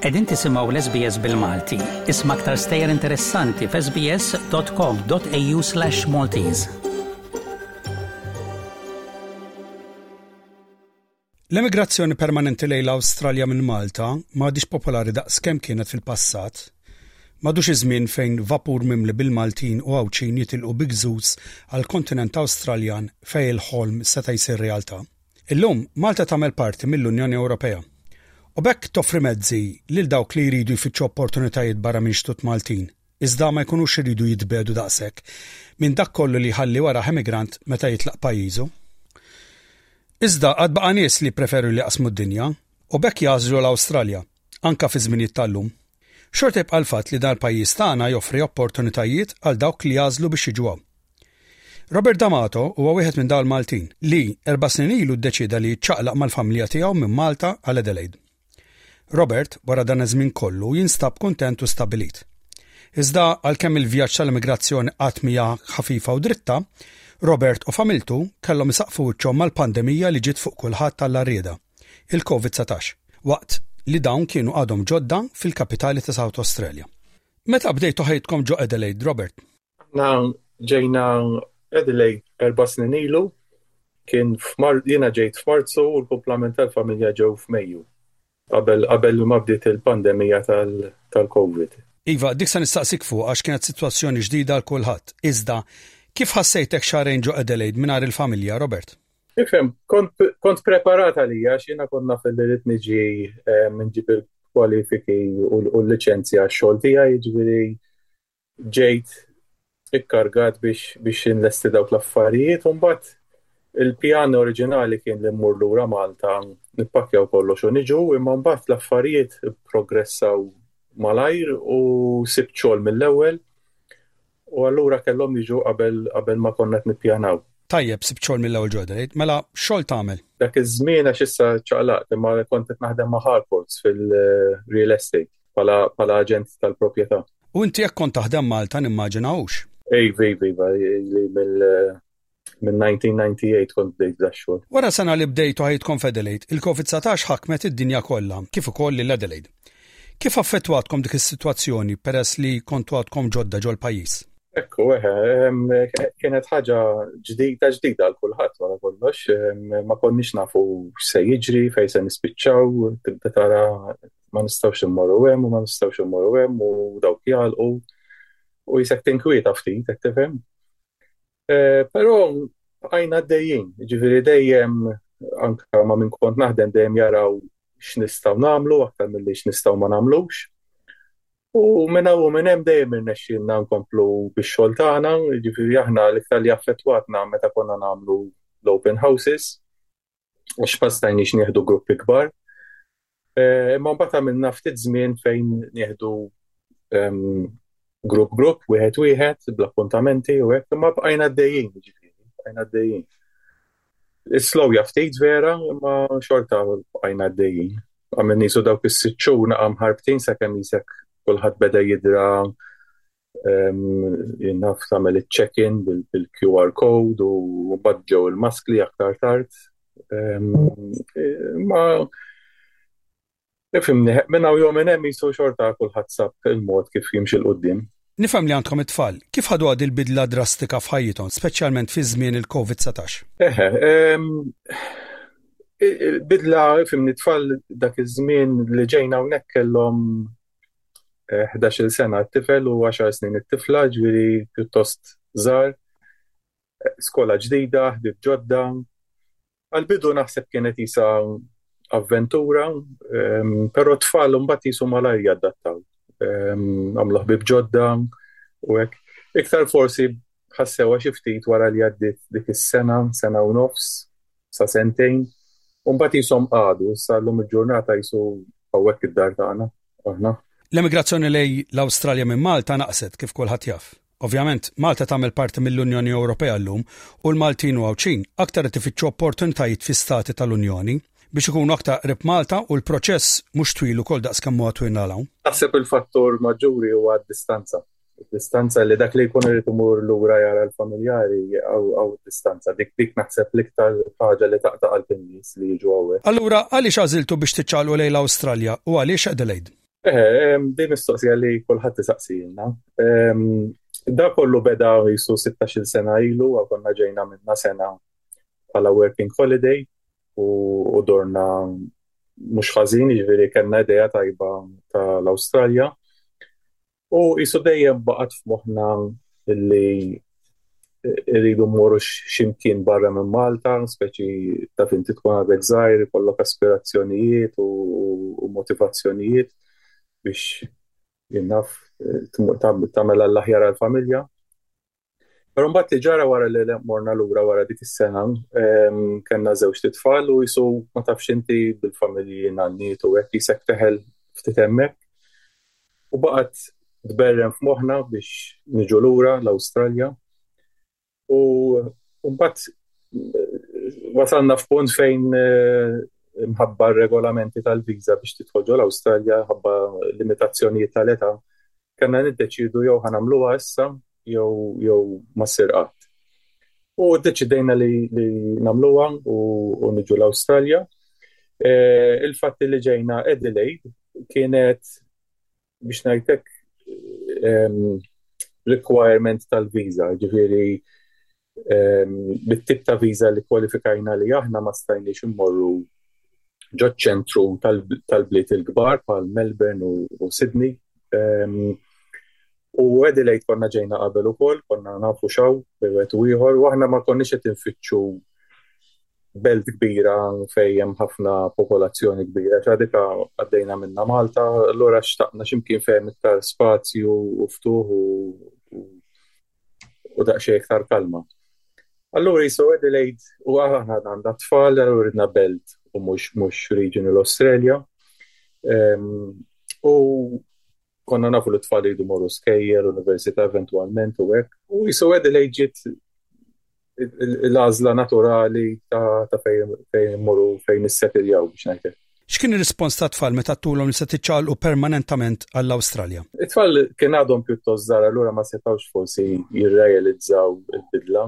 Qegħdin tisimgħu l-SBS bil-Malti. Isma' aktar stejjer interessanti f'sbs.com.au/maltese. L-emigrazzjoni permanenti lejn l-Awstralja minn Malta m'għadhiex popolari daqs kemm kienet fil-passat. M'għadux iż-żmien fejn vapur mimli bil-Maltin u Għawdxin jitilqu bi gzuz għall-kontinent Awstraljan fejn il-ħolm seta' jsir realtà. Illum, Malta tagħmel parti mill-Unjoni Ewropea. U b'hekk toffri mezzi lil dawk li jridu jfittxu opportunitajiet barra minn xtut Maltin. Iżda ma jkunux iridu jitbiegħdu daqshekk minn dak kollu li jħalli warah emigrant meta jitlaq pajjiżu. Iżda għad baqa' nies li jippreferu li jaqsmu d-dinja u b'hekk jagħżlu l-Awstralja, anke fi żminijiet tal-lum. Xorta jibqa' l-fatt li dan il-pajjiż tagħna joffri opportunitajiet għal dawk li jagħżlu biex jiġu hawn. Robert D'Amato huwa wieħed minn dawn il-Maltin li erba' snin ilu ddeċieda li jiċċaqlaq mal-familja tiegħu minn Malta għal Adelaide. Robert, wara dan iż-żmien kollu, jinstab kuntent u stabbilit. Iżda għalkemm il-vjaġġ tal-immigrazzjoni qatt mija ħafifa u dritta, Robert u familtu kellhom isaqfu wiċċhom mal-pandemija li ġiet fuq kulħadd tal rieda, il-COVID-19, waqt li dawn kienu għadhom ġodda fil-kapitali ta' South Australia. Meta bdejtu ħajtkom ġo Adelaide, Robert? Aħna ġejna Adelaide erba' snin ilu, kien jiena ġejt f'Marzu u l-kumplament tal-familja ġew f'Mejju, qabel qabel ma bdiet il-pandemija tal-Covid. Iva, dik se nistaqsik fuqha għax kienet sitwazzjoni ġdida għal kulħadd. Iżda, kif ħassejtek xahrejn ġo Adelaide mingħajr il-familja, Robert? Ifhem, kont preparat għalija għax jiena kont naf li ridt niġi nġib il-kwalifiki u l-liċenzja għax-xogħol tiegħi, jiġifieri ġejt ikkargat biex biex inlesti dawk l-affarijiet u mbagħad il-pjan oriġinali kien li mmur lura Malta nippakkjaw kollox u niġu imma mbagħad l-affarijiet ipprogressaw malajr u sibt xogħol mill-ewwel u allura kellhom jiġu qabel qabel ma konna qed nippjanaw. Tajjeb, sibt xogħol mill-ewwel Jordan Aid, mela xogħol tagħmel? Dak iż-żmien għax issa ċċaqlaqt imma kont qed naħdem ma' Harcourts fil-real estate. bħala aġent tal-proprjetà. U inti jekk kont taħdem Malta nimmaġina hux? Iva, iva, iva, minn 1998 kont bdejt daxxol. Wara sena li bdejtu ħajtkom f'Adelaide, il-COVID-19 ħakmet id-dinja kollha, kif ukoll lil Adelaide. Kif affettwatkom dik is-sitwazzjoni peress li kontu għadkom ġodda ġol-pajjiż? Ekku, eħe, ehm, kienet ħaġa ġdida ġdida għal kulħadd wara kollox, ehm, ma konniex nafu se jiġri, fejn se nispiċċaw, tibda tara ma nistgħux immorru hemm u ma nistgħux immorru hemm u dawk jgħalqu u jisek tinkwieta ftit qed tifhem. Eh, però għajna dejjin, ġifieri dejjem anka ma' minn kont naħdem dejjem jaraw x'nistgħu nagħmlu aktar milli x'nistgħu ma nagħmlux. U minn hawn minn hemm dejjem irnexxielna nkomplu bix-xogħol tagħna, ġifieri aħna l-iktar li affettwatna meta konna nagħmlu l-open houses għax ma stajniex nieħdu gruppi kbar. Eh, imma mbagħad għamilna ftit żmien fejn nieħdu ehm, grupp grupp, wieħed wieħed, bl-appuntamenti u hekk, imma bqajna għaddejjin, ġifieri, bqajna għaddejjin. Is-slow jaftit vera, imma xorta bqajna għaddejjin. Għamil nisu dawk is-sitt xhur naqam ħarbtin sakemm jisek kulħadd beda jidra Jinnaf tagħmel iċ-check-in bil-QR code u mbagħad ġew il-maskli aktar tard. Ma ifhimni, minn hawn jew minn hemm qisu xorta kulħadd sab il-mod kif jimxi 'l quddiem. Nifhem li għandkom it-tfal. Kif ħaduha dil-bidla drastika f'ħajjithom, speċjalment fi żmien il-Covid satax? Eħe, bidla, ifhimni, t-tfal dak iż-żmien li ġejna hawnhekk kellhom 11-il eh, sena t-tifel u 10 snin it-tifla, ġviri pjuttost żgħar, eh, skola ġdida, ħbib ġodda. Għal-bidu naħseb kienet jisa avventura, ehm, però tfal mbagħad jisu malajr jaddattaw. Ehm, għamlu ħbib ġodda u hekk. Iktar forsi ħassewa xi ftit wara li għaddit dik is-sena, sena u nofs, sa sentejn u mbagħad qishom qagħdu, issa llum il-ġurnata qisu hawnhekk id-dar tagħna aħna. L-emigrazzjoni lejn l-Awstralja minn Malta naqset kif kulħadd jaf. Ovvjament, Malta tagħmel parti mill-Unjoni Ewropea llum u l-Maltin u Għawdxin aktar qed ifittxu opportunitajiet fi stati tal-Unjoni biex ikunu aktar qrib Malta u l-proċess mhux twil ukoll daqs kemm huwa twil għal hawn. Naħseb il-fattur maġġuri huwa d-distanza. distanza li dak li jkun irid imur lura jara l-familjari għaw distanza dik dik naħseb l-iktar ħaġa li taqta' qalb in-nies li jiġu hawnhekk. Allura għaliex għażiltu biex tiċċaqlqu lejn l-Awstralja u għaliex Adelaide? Eh, din mistoqsija li kulħadd isaqsijilna. Da kollu beda jisu 16 sena ilu, għakonna ġejna minna sena bħala working holiday u dorna mux ħazin, ġviri kena ideja tajba tal-Australja U qisu dejjem baqgħet f'moħħna li rridu mmorru x'imkien barra minn Malta, speċi ta' finti tkun għadek żgħir, ikollok aspirazzjonijiet u, u, u motivazzjonijiet biex jinnaf tagħmel għall-aħjar għall-familja. Pero mbagħad li ġara wara li morna lura wara dik is-sena, ehm, kellna żewġ titfal u jisu ma tafx inti bil-familji nanniet u hekk jisek teħel ftit hemmhekk. U baqgħet tberren f'moħħna biex niġu lura l-Awstralja. U mbagħad eh, wasalna f'punt fejn eh, mħabba regolamenti tal-viża biex titħoġġu l-Awstralja, ħabba limitazzjonijiet tal-età, Kellna niddeċiedu jew ħa nagħmluha issa jew jew ma ssir qatt. U ddeċidejna li li nagħmluha u, u niġu l-Awstralja. E, Il-fatt li ġejna Adelaide kienet biex ngħidlek requirement tal-viża, ġifieri bit-tip ta' viża li kwalifikajna li aħna ma stajniex immorru ġoċ-ċentru tal-bliet il-kbar bħal Melbourne u Sydney. U Adelaide konna ġejna qabel ukoll, konna nafu xaw bejwet u ieħor, u aħna ma konniex qed infittxu belt kbira fejjem ħafna popolazzjoni kbira, ċadika għaddejna minna Malta, l-ora xtaqna ximkien fejjem iktar spazju u ftuħ u u daqsxejn iktar kalma. Allura jisu Adelaide u aħna għandna tfal, u ridna belt u mhux mhux regional Australia. Ehm, u konna nafu li tfal jridu morru skejjer, università eventwalment u hekk. U jisu Adelaide ġiet l-għażla naturali ta' fejn immorru fejn issetiljaw biex ngħidlek. X'kien ir-rispons tat-tfal meta għedtulhom li se tiċċaqalqu permanentament għall-Awstralja? It-tfal kien għadhom pjuttost żgħar allura ma setgħux forsi jirrejelizzaw il-bidla.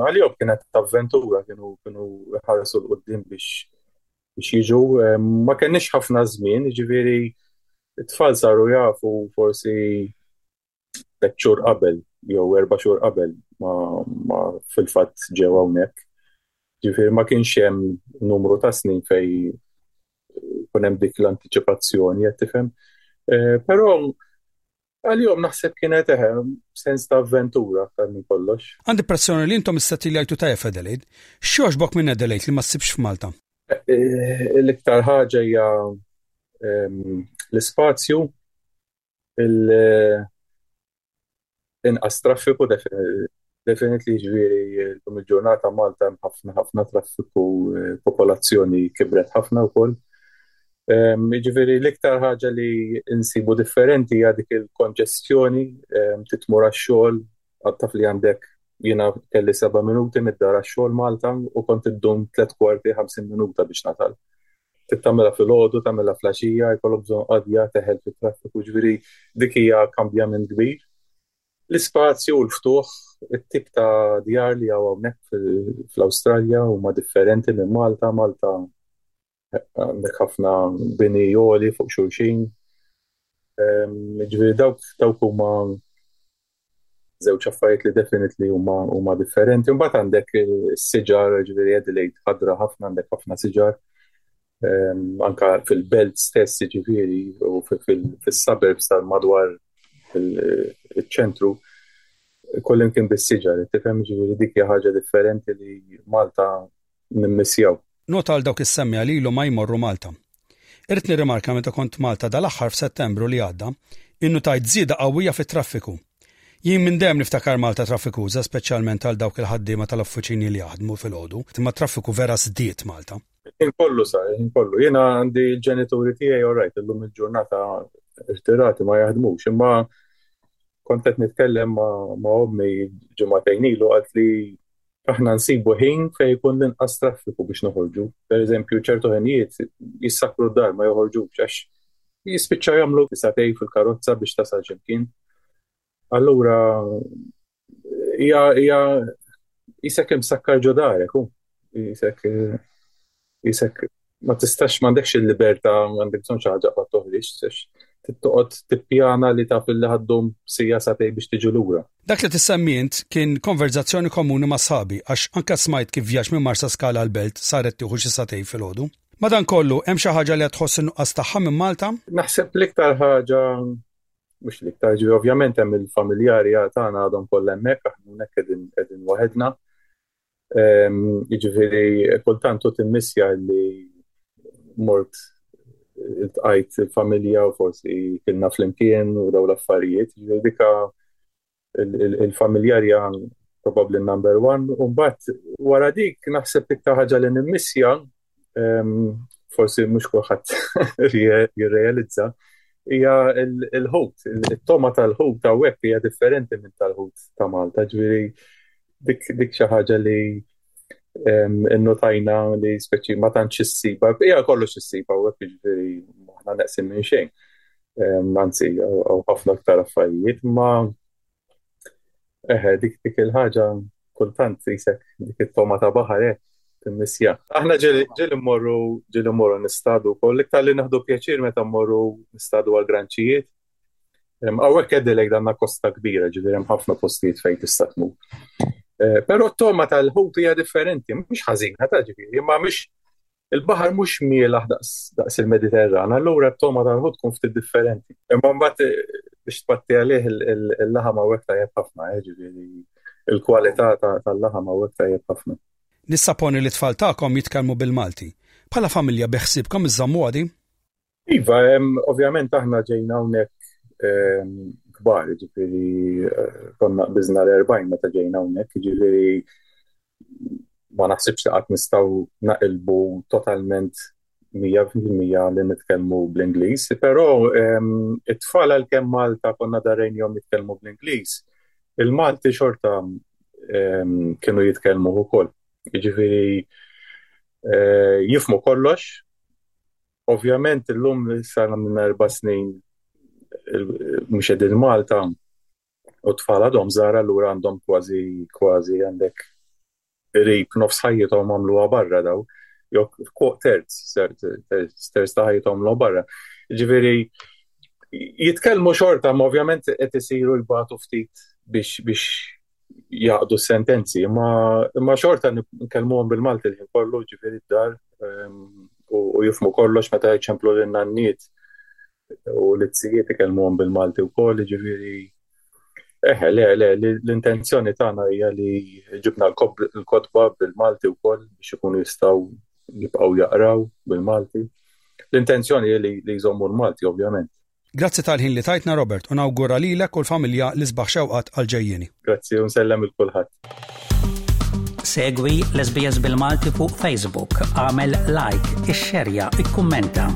Għalihom kienet avventura kienu kienu ħarsu l-qudiem biex biex jiġu. Ma kenniex ħafna żmien, jiġifieri it-tfal saru jafu forsi tliet xhur qabel jew erba' xhur qabel ma, ma fil-fatt ġew hawnhekk. Ġifieri ma kienx hemm numru ta' snin fej kun hemm dik l-antiċipazzjoni qed tifhem. Eh, però għalihom naħseb kienet eħe eh, sens ta' avventura aktar minn kollox. Għandi pressjoni li intom is-settil jgħidu tajjeb Adelaide. X'jogħġbok minn Adelaide li ma ssibx f'Malta? Eh, l-iktar ħaġa hija ehm, l-ispazju il-inqas traffiku definitely ġviri l-lum il-ġurnata Malta hemm ħafna ħafna traffiku eh, popolazzjoni kibret ħafna wkoll. Ehm, ġviri l-iktar ħaġa li insibu differenti hija dik il-konġestjoni ehm, titmur għax-xogħol taf li għandek jiena kelli seba' minuti mid-dar għax-xogħol Malta u kont iddum tliet kwarti 50 minuta biex nasal. Trid tagħmilha filgħodu, tagħmilha fl-għaxija, jkollok bżonn qadja, teħel fit-traffiku, jiġifieri dik hija kambjament kbir. L-ispazju u l-ftuħ, it-tip ta' djar li hawn hawnhekk fl-Awstralja huma differenti minn Malta, Malta għandek ħafna bini għoli fuq xulxin. Jiġifieri dawk huma żewġ affarijiet li definitely huma huma differenti. Mbagħad għandek is-siġar, ġifieri Adelaide ħadra ħafna għandek ħafna siġar. Ehm, anka fil-belt stess, ġifieri, u fil-suburbs tal-madwar il-ċentru, kollim kien bis-siġar, tifhem ġifieri dik hija ħaġa differenti li Malta nimmissjaw. Nota għal dawk is-semmiegħa li ilhom ma jmorru Malta. Irrid nirrimarka meta kont Malta dal-aħħar f'Settembru li għadda, innutajt żieda qawwija fit-traffiku. Jien minn dejjem niftakar Malta traffikuża speċjalment għal dawk il-ħaddiema tal-uffiċini li jaħdmu filgħodu, imma t-traffiku vera żdied Malta. Ħin kollu sa, ħin kollu. Jiena għandi l-ġenituri tiegħi all right, illum il-ġurnata irtirati ma jaħdmux, imma kont qed nitkellem ma' ommi ġimagħtejn ilu għalt li Aħna nsibu ħin fejn ikun l-inqas traffiku biex noħorġu. Pereżempju, ċertu ħinijiet jissakru d-dar ma joħorġux għax jispiċċaw jagħmlu satej fil-karozza biex tasal x'imkien. Allura hija hija jisek imsakkar ġo darek hu. Jisek eh, Isek ma tistax m'għandekx il-libertà għandek bżonn xi ħaġa qatt toħriġ sex tittoqgħod tippjana li taf li ħaddum sija satej biex tiġi lura. Dak li tissemmi int kien konverżazzjoni komuni ma' sħabi għax anke smajt kif vjaġġ minn Marsaskala għall-Belt saret tieħu xi satej filgħodu. Madankollu, hemm xi ħaġa li qed tħoss in-nuqqas tagħha minn Malta? Naħseb l-iktar ħaġa mhux l-iktar ġifieri ovvjament hemm il-familjari tagħna għadhom kollha hemmhekk aħna hemmhekk qegħdin waħedna. Jiġifieri kultant u timmissja li mort il-tqajt il-familja u forsi kilna flimkien u daw l-affarijiet, jiġifieri dika il-familjarja probabbli number one, u mbagħad wara dik naħseb iktar ħaġa li nimmissja forsi mhux kulħadd jirrealizza, hija l-ħut, it-toma tal-ħut hawnhekk hija differenti minn tal-ħut ta' Malta, ġifieri dik xi ħaġa li nnotajna li speċi ma tantx issiba, hija kollox issiba hawnhekk jiġifieri aħna neqsin minn xejn. Anzi, ħafna aktar affarijiet, ma Eħe, dik dik il-ħaġa kultant tisek dik it-toma ta' baħar hekk timmissja. Aħna ġieli mmorru ġieli mmorru nistadu wkoll l-iktar li naħdu pjaċir meta mmorru nistadu għal granċijiet. Hawnhekk għedilek danna kosta kbira, ġifieri hemm ħafna postijiet fejn tista' tmur. Però t-togħma tal-ħut hija differenti, mhix ħażina ta' ġifieri, imma mhix Il-baħar mhux mielaħ daqs il-Mediterran, allura t-togħma tal-ħut tkun ftit differenti. Imma mbagħad biex tpatti għalih il-laħam hawnhekk tajjeb ħafna, eh, ġifieri il-kwalità tal-laħam hawnhekk tajjeb ħafna. Nissaponi li t-tfal tagħkom jitkellmu bil-Malti. Bħala familja beħsiebkom iżżommuha di? Iva, ovvjament aħna ġejna hawnhekk kbar, ġifiri konna qbiżna l-40 meta ġejna hawnhekk, ġifiri ma naħsibx li qatt nistgħu naqilbu totalment 100% li nitkellmu bl-Ingliż, però it-tfal għalkemm Malta konna darrejnihom jitkellmu bl-Ingliż, il-Malti xorta kienu jitkellmuh ukoll, jiġifieri jifhmu kollox. Ovvjament illum li sar minn erba' snin mhux qegħdin Malta u t-tfal għadhom żgħar allura għandhom kważi kważi għandek qrib nofs ħajjithom għamluha barra daw jew terz terz ta' ħajjithom għamluha barra. Ġifieri jitkellmu xorta ma ovvjament qed isiru jbatu ftit biex biex jaqdu sentenzi, ma xorta nkellmuhom bil-Malti l-ħin kollu ġifieri d-dar ehm, u jifmu kollox meta jċemplu lil nanniet u l-izzijiet ikellmuhom bil-Malti wkoll ġifieri Eħe, le, le, l-intenzjoni tagħna hija li ġibna l-kotba bil-Malti wkoll biex ikunu jistgħu jibqgħu jaqraw bil-Malti. L-intenzjoni li jżommu l-Malti, ovvjament. Grazzi tal-ħin li tajtna Robert u nawgura lilek u l-familja l-isbaħ xewqat għall-ġejjieni. Grazzi u nsellem lil kulħadd. Segwi l-SBS bil-Malti fuq Facebook, għamel like, ixxerja, ikkummenta.